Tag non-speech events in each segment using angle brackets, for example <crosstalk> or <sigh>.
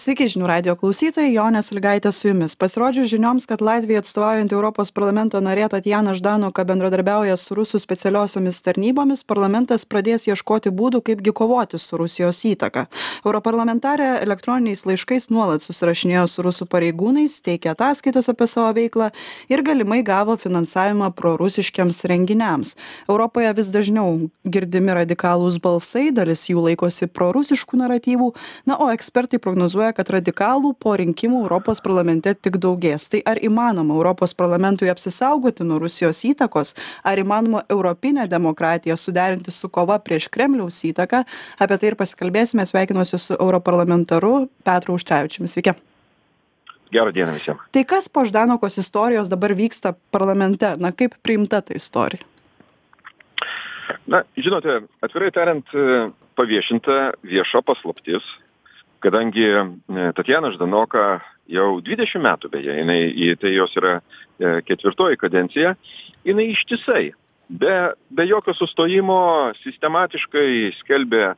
Sveiki žinių radio klausytojai, Jonės Ligaitė su jumis. Pasirodžius žinioms, kad Latvija atstovaujant Europos parlamento narė Tatjana Ždanoka bendradarbiauja su rusų specialiosiomis tarnybomis, parlamentas pradės ieškoti būdų, kaipgi kovoti su Rusijos įtaka. Europarlamentarė elektroniniais laiškais nuolat susirašinėjo su rusų pareigūnais, teikė ataskaitas apie savo veiklą ir galimai gavo finansavimą prorusiškiams renginiams. Europoje vis dažniau girdimi radikalūs balsai, dalis jų laikosi prorusiškų naratyvų, na, o ekspertai prognozuoja, kad radikalų po rinkimų Europos parlamente tik daugės. Tai ar įmanoma Europos parlamentui apsisaugoti nuo Rusijos įtakos, ar įmanoma europinę demokratiją suderinti su kova prieš Kremliaus įtaką? Apie tai ir pasikalbėsime. Sveikinuosi su europarlamentaru Petru Užtrevičiumi. Sveiki. Gerą dieną visiems. Tai kas po Ždanokos istorijos dabar vyksta parlamente? Na, kaip priimta ta istorija? Na, žinote, atvirai tariant, paviešinta vieša paslaptis, kadangi Tatjana Ždanoka jau 20 metų beje, jinai, tai jos yra ketvirtoji kadencija, jinai ištisai, be, be jokio sustojimo sistematiškai skelbė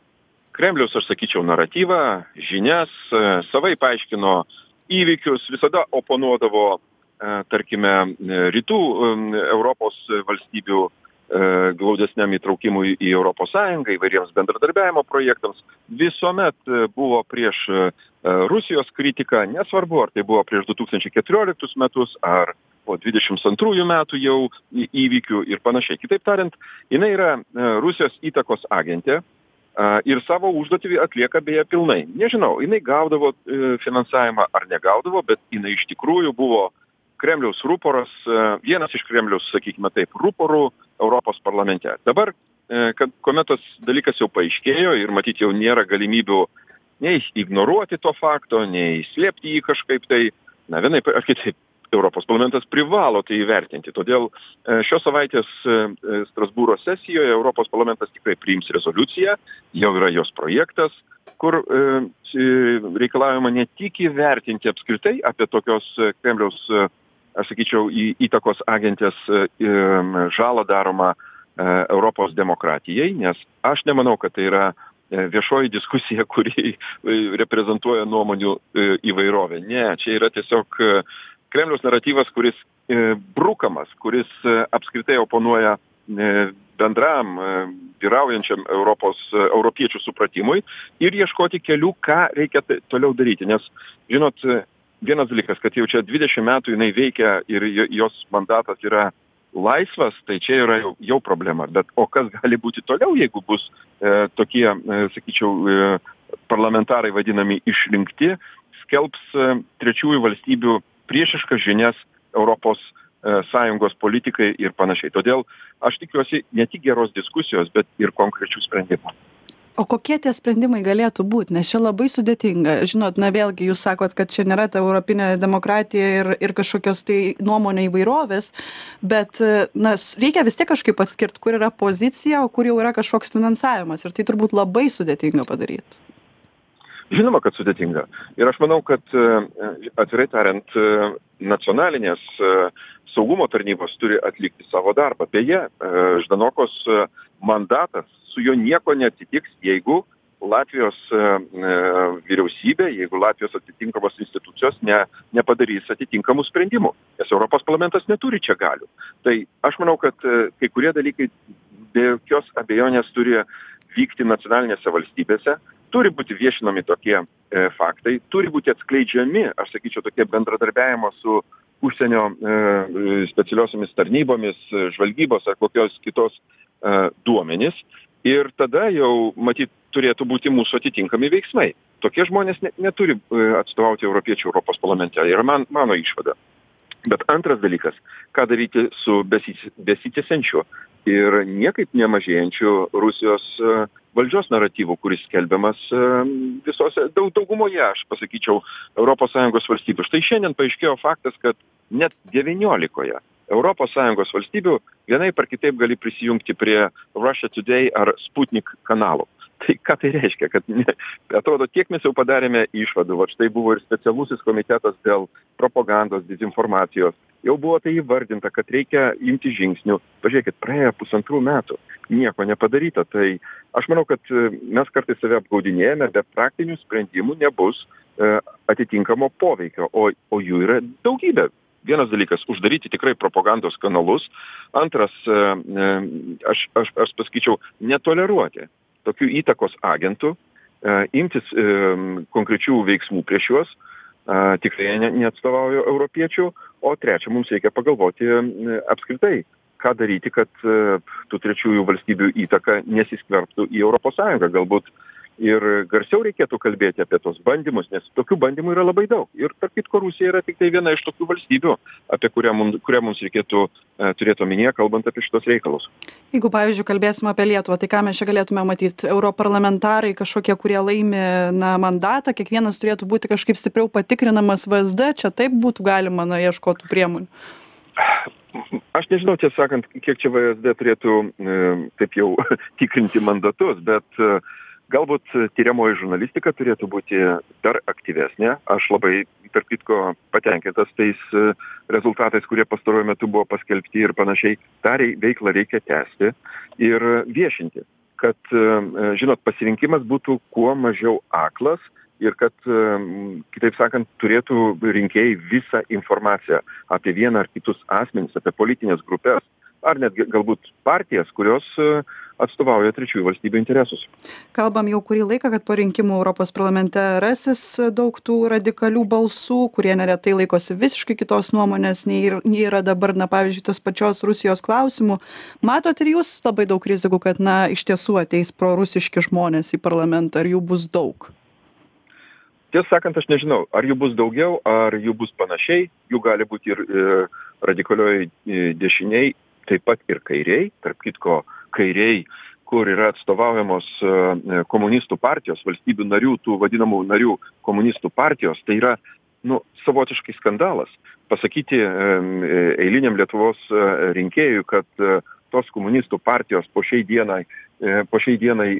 Kremliaus, aš sakyčiau, naratyvą, žinias, savai paaiškino įvykius, visada oponuodavo, tarkime, rytų Europos valstybių glaudesniam įtraukimui į Europos Sąjungą, įvairiems bendradarbiavimo projektams, visuomet buvo prieš Rusijos kritiką, nesvarbu, ar tai buvo prieš 2014 metus, ar po 22 metų jau įvykių ir panašiai. Kitaip tariant, jinai yra Rusijos įtakos agentė ir savo užduotį atlieka beje pilnai. Nežinau, jinai gaudavo finansavimą ar negaudavo, bet jinai iš tikrųjų buvo Kremliaus ruporas, vienas iš Kremliaus, sakykime taip, ruporų Europos parlamente. Dabar, kad kuomet tas dalykas jau paaiškėjo ir matyt jau nėra galimybių nei ignoruoti to fakto, nei slėpti jį kažkaip tai, na vienaip ar kitaip, Europos parlamentas privalo tai įvertinti. Todėl šios savaitės Strasbūro sesijoje Europos parlamentas tikrai priims rezoliuciją, jau yra jos projektas, kur reikalavima ne tik įvertinti apskritai apie tokios Kremliaus aš sakyčiau, į įtakos agentės žalą daromą Europos demokratijai, nes aš nemanau, kad tai yra viešoji diskusija, <laughs> kuri reprezentuoja nuomonių įvairovę. Ne, čia yra tiesiog Kremliaus naratyvas, kuris brukamas, kuris apskritai oponuoja bendram vyraujančiam Europos, europiečių supratimui ir ieškoti kelių, ką reikia toliau daryti. Nes, žinot, vienas dalykas, kad jau čia 20 metų jinai veikia ir jos mandatas yra laisvas, tai čia yra jau, jau problema. Bet o kas gali būti toliau, jeigu bus e, tokie, e, sakyčiau, e, parlamentarai vadinami išrinkti, skelbs e, trečiųjų valstybių priešiškas žinias Europos e, sąjungos politikai ir panašiai. Todėl aš tikiuosi ne tik geros diskusijos, bet ir konkrečių sprendimų o kokie tie sprendimai galėtų būt? Nes čia labai sudėtinga. Žinot na vėlgi jūs sakot kad čia nėra ta europinė demokratija ir ir kažkokios tai nuomonių įvairovės bet na reikia vis tiek kažkaip atskirt kur yra pozicija o kur jau yra kažkoks finansavimas. Ir tai turbūt labai sudėtinga padaryt. Žinoma kad sudėtinga. Ir aš manau kad atvirai tariant nacionalinės saugumo tarnybos turi atlikti savo darbą. Beje ždanokos mandatas su juo nieko neatsitiks jeigu latvijos vyriausybė jeigu latvijos atitinkamos institucijos ne nepadarys atitinkamų sprendimų nes europos parlamentas neturi čia galių. Tai aš manau kad kai kurie dalykai be jokios abejonės turi vykti nacionalinėse valstybėse turi būti viešinami tokie faktai turi būti atskleidžiami aš sakyčiau tokie bendradarbiavimo su užsienio specialiosiomis tarnybomis žvalgybos ar kokios kitos duomenys ir tada jau matyt turėtų būti mūsų atitinkami veiksmai. Tokie žmonės ne neturi atstovauti europiečių europos parlamente. Yra man mano išvada. Bet antras dalykas ką daryti su besi besitęsiančiu ir niekaip nemažėjančiu rusijos valdžios naratyvu kuris skelbiamas visose daug daugumoje aš pasakyčiau europos sąjungos valstybių. Štai šiandien paaiškėjo faktas kad net devyniolikoje europos sąjungos valstybių vienaip ar kitaip gali prisijungti prie russia today ar sputnik kanalų. Tai ką tai reiškia kad ne atrodo tiek mes jau padarėme išvadų vat štai buvo ir specialusis komitetas dėl propagandos dezinformacijos. Jau buvo tai įvardinta kad reikia imtis žingsnių. Pažiūrėkit praėjo pusantrų metų nieko nepadaryta. Tai aš manau kad mes kartais save apgaudinėjame bet praktinių sprendimų nebus e, atitinkamo poveikio o o jų yra daugybė vienas dalykas uždaryti tikrai propagandos kanalus. Antras e, e, aš aš aš pasakyčiau netoleruoti tokių įtakos agentų imtis konkrečių veiksmų prieš juos. Tikrai ne neatstovauja europiečių. O trečia mums reikia pagalvoti apskritai ką daryti kad tų trečiųjų valstybių įtaka nesiskverbtų į europos sąjungą. Galbūt ir garsiau reikėtų kalbėti apie tuos bandymus nes tokių bandymų yra labai daug. Ir tarp kitko rusija yra tiktai viena iš tokių valstybių apie kurią mum kurią mums reikėtų e, turėt omenyje kalbant apie šituos reikalus. Jeigu pavyzdžiui kalbėsim apie lietuvą tai ką mes čia galėtume matyt? Europarlamentarai kažkokie kurie laimi na mandatą kiekvienas turėtų būti kažkaip stipriau patikrinamas vsd čia taip būtų galima na ieškot tų priemonių. Aš nežinau tiesą sakant kiek čia vsd turėtų e, taip jau <laughs> tikrinti mandatus bet e, galbūt tiriamoji žurnalistika turėtų būti dar aktyvesnė. Aš labai tarp kitko patenkintas tais e, rezultatais kurie pastaruoju metu buvo paskelbti ir panašiai. Tą rei veiklą reikia tęsti ir viešinti kad e, žinot pasirinkimas būtų kuo mažiau aklas ir kad e, kitaip sakant turėtų rinkėjai visą informaciją apie vieną ar kitus asmenis apie politines grupes ar netgi galbūt partijas kurios atstovauja trečiųjų valstybių interesus. Kalbam jau kurį laiką kad po rinkimų europos parlamente rasis daug tų radikalių balsų kurie neretai laikosi visiškai kitos nuomonės nei ir nei yra dabar na pavyzdžiui tos pačios rusijos klausimu matot ir jūs labai daug rizikų kad na iš tiesų ateis prorusiški žmonės į parlamentą ar jų bus daug? Tiesą sakant aš nežinau ar jų bus daugiau ar jų bus panašiai jų gali būti ir e, radikalioj e, dešinėj taip pat ir kairėj tarp kitko kairėj kur yra atstovaujamos e, komunistų partijos valstybių narių tų vadinamų narių komunistų partijos tai yra nu savotiškai skandalas. Pasakyti e, eiliniam lietuvos e, rinkėjui kad tos komunistų partijos po šiai dienai po šiai dienai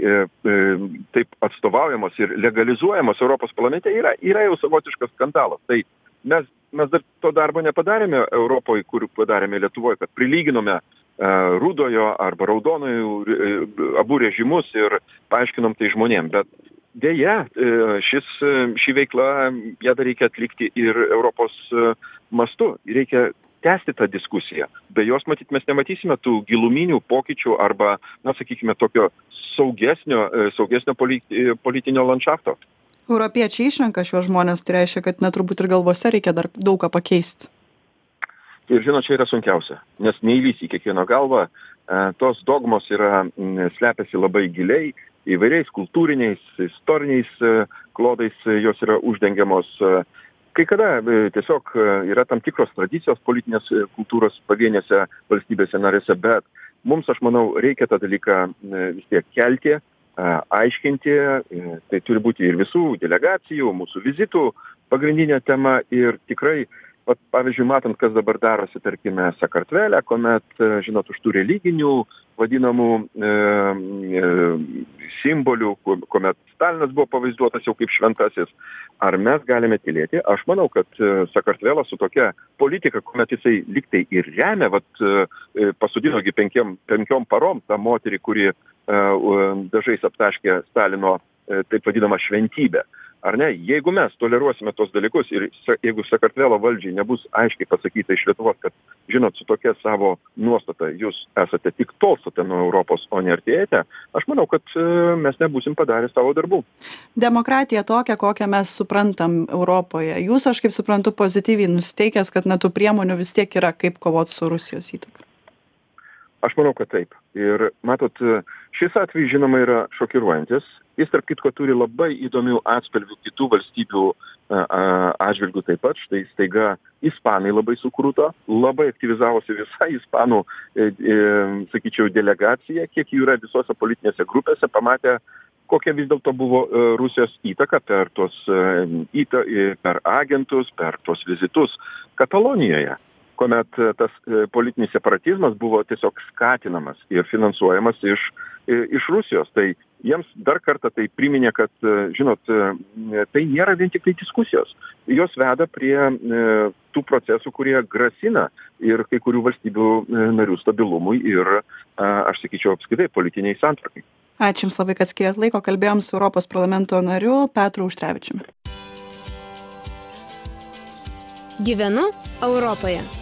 taip atstovaujamos ir legalizuojamos europos parlamente yra yra jau savotiškas skandalas. Tai mes mes dar to darbo nepadarėme europoj kur padarėme lietuvoj kad prilyginome E, rudojo arba raudonojo e, abu režimus ir paaiškinom tai žmonėm. Bet deja e, šis ši veikla ją dar reikia atlikti ir europos mastu. Reikia tęsti tą diskusiją. Be jos matyt mes nematysime tų giluminių pokyčių arba na sakykime tokio saugesnio saugesnio politi politinio landšafto europiečiai išrenka šiuos žmones tai reiškia kad na turbūt ir galvose reikia dar daug ką pakeist ir žinot čia yra sunkiausia nes neįlįsi į kiekvieno galvą e, tos dogmos yra slepiasi labai giliai įvairiais kultūriniais istoriniais e, klodais jos yra uždengiamos e, kai kada tiesiog yra tam tikros tradicijos politinės kultūros pavienėse valstybėse narėse bet mums aš manau reikia tą dalyką vis tiek kelti aiškinti tai turi būti ir visų delegacijų mūsų vizitų pagrindinė tema ir tikrai vat pavyzdžiui matant kas dabar darosi tarkime sakartvele kuomet e, žinot už tų religinių vadinamų e, e, simbolių kuomet stalinas buvo pavaizduotas jau kaip šventasis ar mes galime tylėti? Aš manau kad sakartvelas su tokia politika kuomet jisai lyg tai ir remia vat pasodino gi penkiem penkiom parom tą moterį kuri dažais aptaškė stalino taip vadinamą šventybę ar ne? Jeigu mes toleruosime tuos dalykus ir jeigu sakartvelo valdžiai nebus aiškiai pasakyta iš lietuvos kad žinot su tokia savo nuostata jūs esate tik tolstate nuo europos o ne artėjate aš manau kad e, mes nebūsim padarę savo darbų. Demokratiją tokią kokią mes suprantam europoje. Jūs aš kaip suprantu pozityviai nusiteikęs kad na tų priemonių vis tiek yra kaip kovot su rusijos įtaka. Aš manau kad taip ir matot šis atvejis žinoma yra šokiruojantis. Jis tarp kitko turi labai įdomių atspalvių kitų valstybių atžvilgiu taip pat. Štai staiga ispanai labai sukruto labai aktyvizavosi visa ispanų e, e, sakyčiau delegacija kiek jų yra visose politinėse grupėse pamatė kokia vis dėlto buvo e, rusijos įtaka per tuos įta per agentus per tuos vizitus katalonijoje kuomet tas politinis separatizmas buvo tiesiog skatinamas ir finansuojamas iš iš Rusijos. Tai jiems dar kartą tai priminė, kad, žinot, tai nėra vien tik tai diskusijos. Jos veda prie tų procesų, kurie grasina ir kai kurių valstybių narių stabilumui ir, aš sakyčiau, apskaitai politiniai santvarkai. Ačiū Jums labai, kad skiriat laiko. Kalbėjom su Europos parlamento nariu Petru Užtrevičiumi. Gyvenu Europoje.